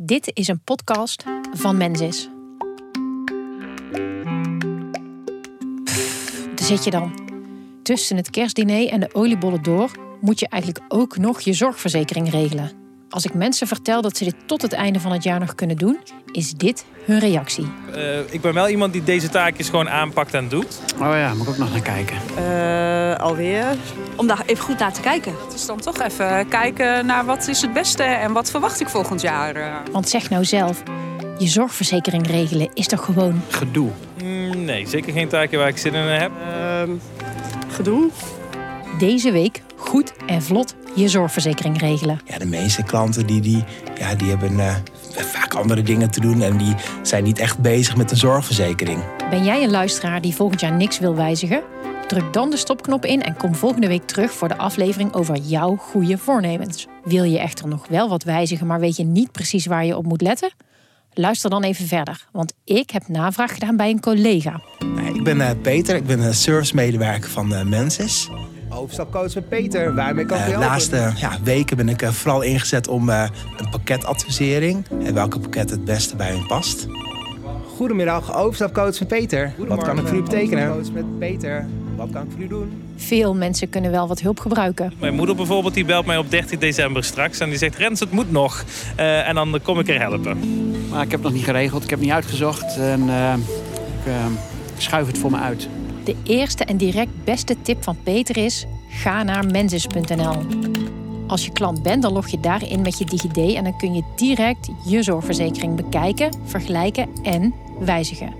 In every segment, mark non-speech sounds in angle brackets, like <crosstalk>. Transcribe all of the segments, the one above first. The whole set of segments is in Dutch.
Dit is een podcast van Mensis. Daar zit je dan. Tussen het kerstdiner en de oliebollen door moet je eigenlijk ook nog je zorgverzekering regelen. Als ik mensen vertel dat ze dit tot het einde van het jaar nog kunnen doen, is dit hun reactie. Uh, ik ben wel iemand die deze taakjes gewoon aanpakt en doet. Oh ja, moet ik ook nog naar kijken. Uh, alweer. Om daar even goed naar te kijken. Het is dan toch even kijken naar wat is het beste en wat verwacht ik volgend jaar. Eh. Want zeg nou zelf, je zorgverzekering regelen is toch gewoon... Gedoe? Mm, nee, zeker geen taken waar ik zin in heb. Uh, gedoe? Deze week goed en vlot je zorgverzekering regelen. Ja, de meeste klanten die, die, ja, die hebben uh, vaak andere dingen te doen en die zijn niet echt bezig met een zorgverzekering. Ben jij een luisteraar die volgend jaar niks wil wijzigen? Druk dan de stopknop in en kom volgende week terug voor de aflevering over jouw goede voornemens. Wil je echter nog wel wat wijzigen, maar weet je niet precies waar je op moet letten? Luister dan even verder, want ik heb navraag gedaan bij een collega. Ik ben uh, Peter, ik ben een servicemedewerker van Mensis. Overstapcoach met Peter, waarmee kan ik uh, De laatste ja, weken ben ik vooral ingezet om een pakketadvisering en welke pakket het beste bij hun past. Goedemiddag, overstapcoach met Peter. Wat kan ik voor u betekenen? Coach met Peter. Wat kan ik voor u doen? Veel mensen kunnen wel wat hulp gebruiken. Mijn moeder bijvoorbeeld, die belt mij op 13 december straks. En die zegt, Rens, het moet nog. Uh, en dan kom ik er helpen. Maar ik heb het nog niet geregeld, ik heb het niet uitgezocht. En uh, ik uh, schuif het voor me uit. De eerste en direct beste tip van Peter is... ga naar mensis.nl. Als je klant bent, dan log je daarin met je DigiD... en dan kun je direct je zorgverzekering bekijken, vergelijken en wijzigen.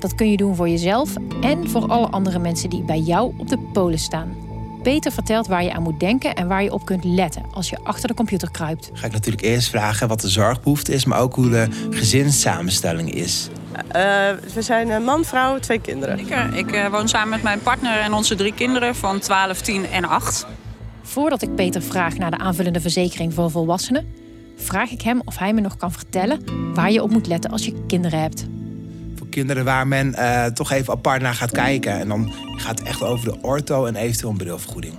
Dat kun je doen voor jezelf en voor alle andere mensen die bij jou op de polen staan. Peter vertelt waar je aan moet denken en waar je op kunt letten als je achter de computer kruipt. Ga ik natuurlijk eerst vragen wat de zorgbehoefte is, maar ook hoe de gezinssamenstelling is. Uh, we zijn een man, vrouw, twee kinderen. Ik, ik uh, woon samen met mijn partner en onze drie kinderen van 12, 10 en 8. Voordat ik Peter vraag naar de aanvullende verzekering voor volwassenen, vraag ik hem of hij me nog kan vertellen waar je op moet letten als je kinderen hebt kinderen waar men uh, toch even apart naar gaat kijken. En dan gaat het echt over de ortho en eventueel een brilvergoeding.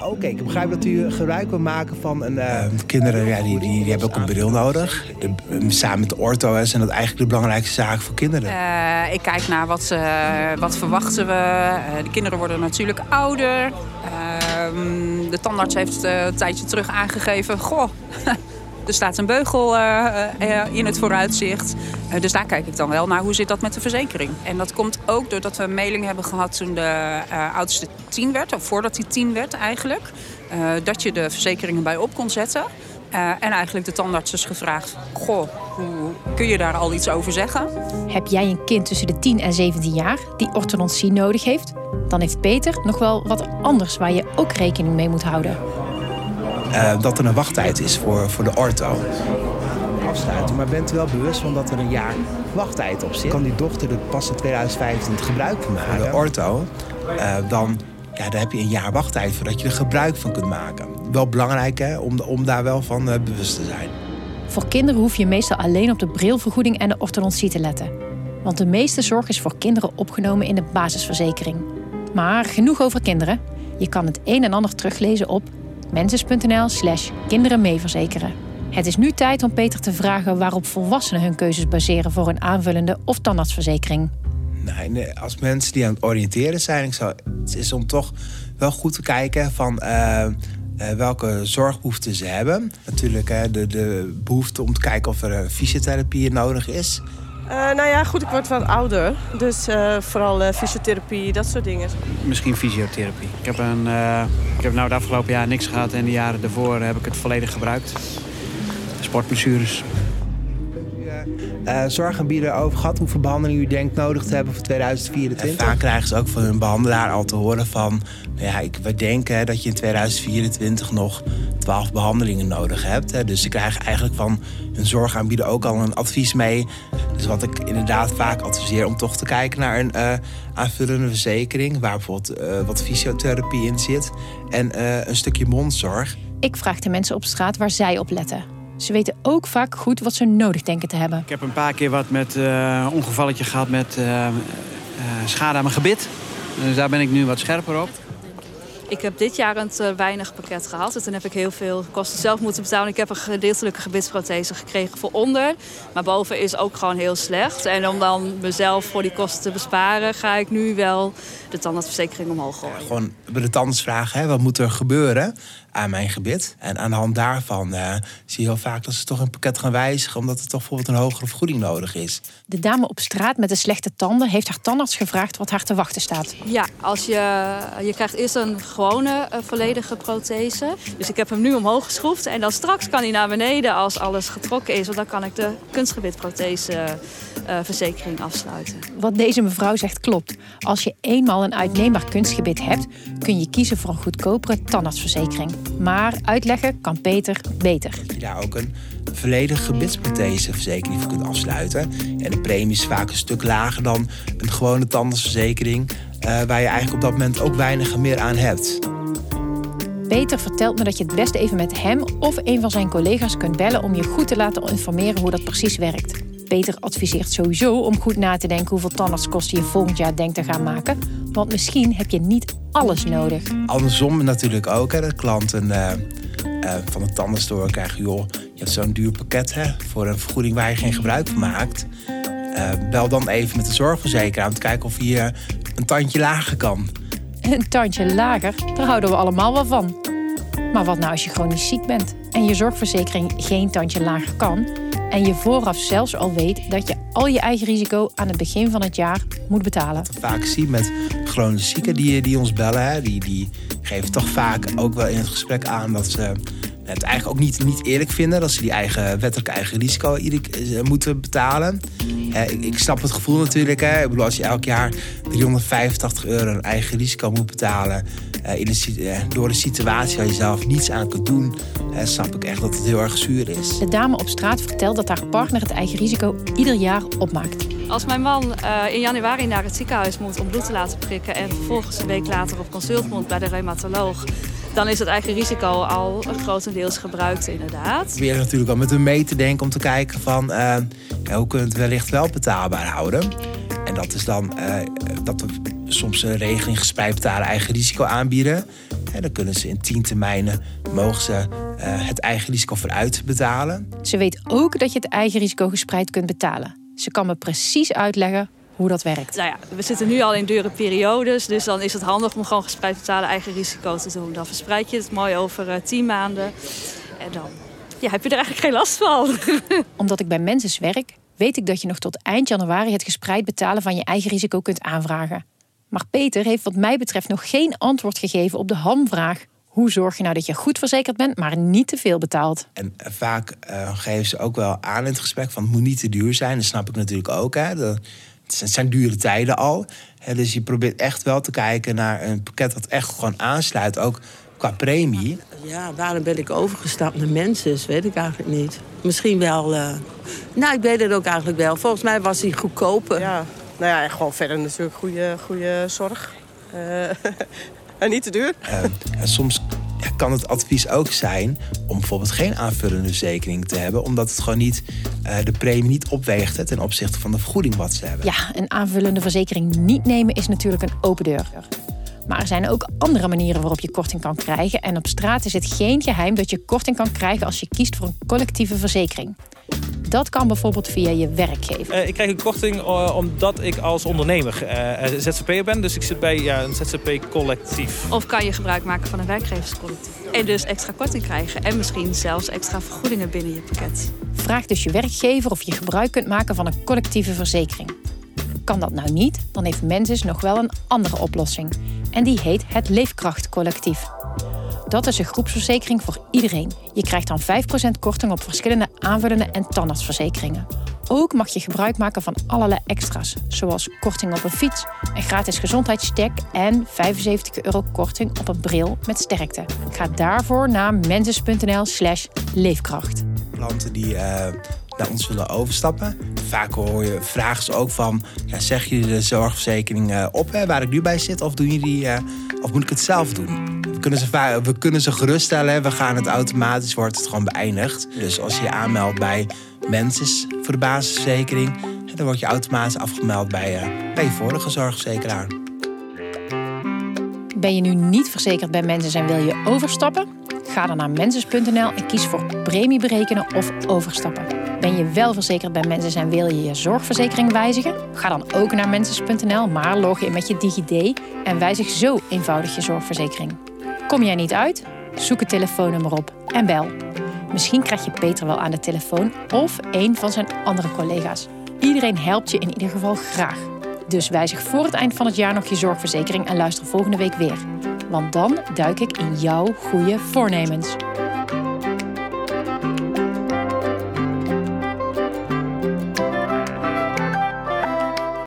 Oké, okay, ik begrijp dat u gebruik wil maken van een... Uh... kinderen ja, die, die, die, hebben ook een bril nodig. De, samen met de ortho is en dat eigenlijk de belangrijkste zaak voor kinderen. Uh, ik kijk naar wat, wat verwachten we. de kinderen worden natuurlijk ouder. Ehm, de tandarts heeft een tijdje terug aangegeven... Goh, <laughs> er staat een beugel uh, uh, in het vooruitzicht. Dus daar kijk ik dan wel naar hoe zit dat met de verzekering. En dat komt ook doordat we een mailing hebben gehad toen de oudste tien werd. Of voordat hij tien werd eigenlijk. dat je de verzekeringen bij op kon zetten. en eigenlijk de tandarts is gevraagd... Goh, hoe kun je daar al iets over zeggen? Heb jij een kind tussen de 10 en 17 jaar die orthodontie nodig heeft? Dan heeft Peter nog wel wat anders waar je ook rekening mee moet houden. Uh, dat er een wachttijd is voor, voor de ortho. Afsluiten, maar bent u wel bewust van dat er een jaar wachttijd op zit? Kan die dochter er pas in 2025 gebruik van maken? Voor de ortho, uh, dan ja, daar heb je een jaar wachttijd voordat je er gebruik van kunt maken. Wel belangrijk hè, om, om daar wel van uh, bewust te zijn. Voor kinderen hoef je meestal alleen op de brilvergoeding en de orthodontie te letten. Want de meeste zorg is voor kinderen opgenomen in de basisverzekering. Maar genoeg over kinderen. Je kan het een en ander teruglezen op mensis.nl slash kinderen meeverzekeren. Het is nu tijd om Peter te vragen waarop volwassenen hun keuzes baseren voor een aanvullende of tandartsverzekering. Nee, als mensen die aan het oriënteren zijn, ik zou, het is om toch wel goed te kijken van uh, uh, welke zorgbehoeften ze hebben. Natuurlijk de, de behoefte om te kijken of er fysiotherapie nodig is. Uh, nou ja, goed, ik word wat ouder. Dus uh, vooral uh, fysiotherapie, dat soort dingen. Misschien fysiotherapie. Ik heb, een, ik heb nou het afgelopen jaar niks gehad en de jaren daarvoor heb ik het volledig gebruikt. Sportblessures. Uh, zorgaanbieder over gehad hoeveel behandelingen u denkt nodig te hebben voor 2024? En vaak krijgen ze ook van hun behandelaar al te horen van... Nou ja, ik, we denken dat je in 2024 nog 12 behandelingen nodig hebt. Hè. Dus ze krijgen eigenlijk van hun zorgaanbieder ook al een advies mee. Dus wat ik inderdaad vaak adviseer om toch te kijken naar een uh, aanvullende verzekering... waar bijvoorbeeld uh, wat fysiotherapie in zit en een stukje mondzorg. Ik vraag de mensen op straat waar zij op letten. Ze weten ook vaak goed wat ze nodig denken te hebben. Ik heb een paar keer wat met uh, ongevalletje gehad met uh, uh, schade aan mijn gebit. Dus daar ben ik nu wat scherper op. Ik heb dit jaar een te weinig pakket gehad. En toen heb ik heel veel kosten zelf moeten betalen. Ik heb een gedeeltelijke gebitsprothese gekregen voor onder. Maar boven is ook gewoon heel slecht. En om dan mezelf voor die kosten te besparen... ga ik nu wel de tandartsverzekering omhoog gooien. Ja, gewoon bij de tandarts vragen, hè, wat moet er gebeuren aan mijn gebit? En aan de hand daarvan uh, zie je heel vaak dat ze toch een pakket gaan wijzigen... omdat er toch bijvoorbeeld een hogere vergoeding nodig is. De dame op straat met de slechte tanden heeft haar tandarts gevraagd... wat haar te wachten staat. Ja, als je, je krijgt eerst een gewone uh, volledige prothese. Dus ik heb hem nu omhoog geschroefd. En dan straks kan hij naar beneden als alles getrokken is. Want dan kan ik de kunstgebitprothese uh, verzekering afsluiten. Wat deze mevrouw zegt klopt. Als je eenmaal een uitneembaar kunstgebit hebt... kun je kiezen voor een goedkopere tandartsverzekering. Maar uitleggen kan Peter beter. Dat je daar ook een volledige gebitsprotheseverzekering voor kunt afsluiten. En de premie is vaak een stuk lager dan een gewone tandartsverzekering... Uh, waar je eigenlijk op dat moment ook weinig meer aan hebt. Peter vertelt me dat je het beste even met hem of een van zijn collega's kunt bellen om je goed te laten informeren hoe dat precies werkt. Peter adviseert sowieso om goed na te denken hoeveel tandartskosten je volgend jaar denkt te gaan maken. Want misschien heb je niet alles nodig. Andersom natuurlijk ook. Hè, dat klanten uh, uh, van de tandenstore krijgen... joh, je hebt zo'n duur pakket hè, voor een vergoeding waar je geen gebruik van maakt. Uh, bel dan even met de zorgverzekeraar om te kijken of je een tandje lager kan. <laughs> Een tandje lager, daar houden we allemaal wel van. Maar wat nou als je chronisch ziek bent en je zorgverzekering geen tandje lager kan en je vooraf zelfs al weet dat je al je eigen risico aan het begin van het jaar moet betalen? Vaak zien met chronische zieken die, die ons bellen, die, die geven toch vaak ook wel in het gesprek aan dat ze het eigenlijk ook niet, niet eerlijk vinden dat ze die eigen wettelijke eigen risico eh, moeten betalen. Eh, ik, ik, snap het gevoel natuurlijk. Hè. Ik bedoel, als je elk jaar 385 euro een eigen risico moet betalen. Uh, in een, door de situatie waar je zelf niets aan kunt doen, snap ik echt dat het heel erg zuur is. De dame op straat vertelt dat haar partner het eigen risico ieder jaar opmaakt. Als mijn man in januari naar het ziekenhuis moet om bloed te laten prikken en vervolgens een week later op consult moet bij de reumatoloog, dan is het eigen risico al grotendeels gebruikt inderdaad. We natuurlijk al met hem mee te denken om te kijken van uh, hoe kunnen we het wellicht wel betaalbaar houden. En dat is dan uh, dat we soms een regeling gespreid betalen eigen risico aanbieden. En dan kunnen ze in tien termijnen mogen ze uh, het eigen risico vooruit betalen. Ze weet ook dat je het eigen risico gespreid kunt betalen. Ze kan me precies uitleggen hoe dat werkt. Nou ja, we zitten nu al in dure periodes, dus dan is het handig om gewoon gespreid betalen eigen risico te doen. Dan verspreid je het mooi over uh, tien maanden en dan ja, heb je er eigenlijk geen last van. <laughs> Omdat ik bij mensen werk, weet ik dat je nog tot eind januari het gespreid betalen van je eigen risico kunt aanvragen. Maar Peter heeft wat mij betreft nog geen antwoord gegeven op de hamvraag. Hoe zorg je nou dat je goed verzekerd bent, maar niet te veel betaalt? En eh, vaak uh, geven ze ook wel aan in het gesprek van het moet niet te duur zijn. Dat snap ik natuurlijk ook. Hè. De, het zijn dure tijden al. dus je probeert echt wel te kijken naar een pakket dat echt gewoon aansluit, ook qua premie. Ja, waarom ben ik overgestapt naar mensen, weet ik eigenlijk niet. Misschien wel. Uh... Nou, ik weet het ook eigenlijk wel. Volgens mij was hij goedkoper. Ja, nou ja, en gewoon verder natuurlijk goede, goede zorg. Uh, <laughs> en niet te duur. Uh, soms kan het advies ook zijn om bijvoorbeeld geen aanvullende verzekering te hebben, omdat het gewoon niet uh, de premie niet opweegt ten opzichte van de vergoeding wat ze hebben. Ja, een aanvullende verzekering niet nemen is natuurlijk een open deur. Maar er zijn ook andere manieren waarop je korting kan krijgen. En op straat is het geen geheim dat je korting kan krijgen als je kiest voor een collectieve verzekering. Dat kan bijvoorbeeld via je werkgever. Uh, ik krijg een korting uh, omdat ik als ondernemer uh, ZZP'er ben. Dus ik zit bij ja, een ZZP-collectief. Of kan je gebruik maken van een werkgeverscollectief. En dus extra korting krijgen. En misschien zelfs extra vergoedingen binnen je pakket. Vraag dus je werkgever of je gebruik kunt maken van een collectieve verzekering. Kan dat nou niet, dan heeft Mensis nog wel een andere oplossing. En die heet het Leefkrachtcollectief. Dat is een groepsverzekering voor iedereen. Je krijgt dan 5% korting op verschillende aanvullende en tandartsverzekeringen. Ook mag je gebruik maken van allerlei extra's, zoals korting op een fiets, een gratis gezondheidscheck en 75 euro korting op een bril met sterkte. Ga daarvoor naar mensis.nl/slash leefkracht. Klanten die uh, naar ons willen overstappen, vaak hoor je, vragen ook van: ja, zeg je de zorgverzekering uh, op hè, waar ik nu bij zit, of, doen jullie, uh, of moet ik het zelf doen? Kunnen ze, we kunnen ze geruststellen. We gaan het automatisch, wordt het gewoon beëindigd. Dus als je je aanmeldt bij Mensis voor de basisverzekering... dan word je automatisch afgemeld bij, uh, bij je vorige zorgverzekeraar. Ben je nu niet verzekerd bij Mensis en wil je overstappen? Ga dan naar mensis.nl en kies voor premie berekenen of overstappen. Ben je wel verzekerd bij Mensis en wil je je zorgverzekering wijzigen? Ga dan ook naar mensis.nl, maar log in met je DigiD en wijzig zo eenvoudig je zorgverzekering. Kom jij niet uit? Zoek het telefoonnummer op en bel. Misschien krijg je Peter wel aan de telefoon of een van zijn andere collega's. Iedereen helpt je in ieder geval graag. Dus wijzig voor het eind van het jaar nog je zorgverzekering en luister volgende week weer. Want dan duik ik in jouw goede voornemens.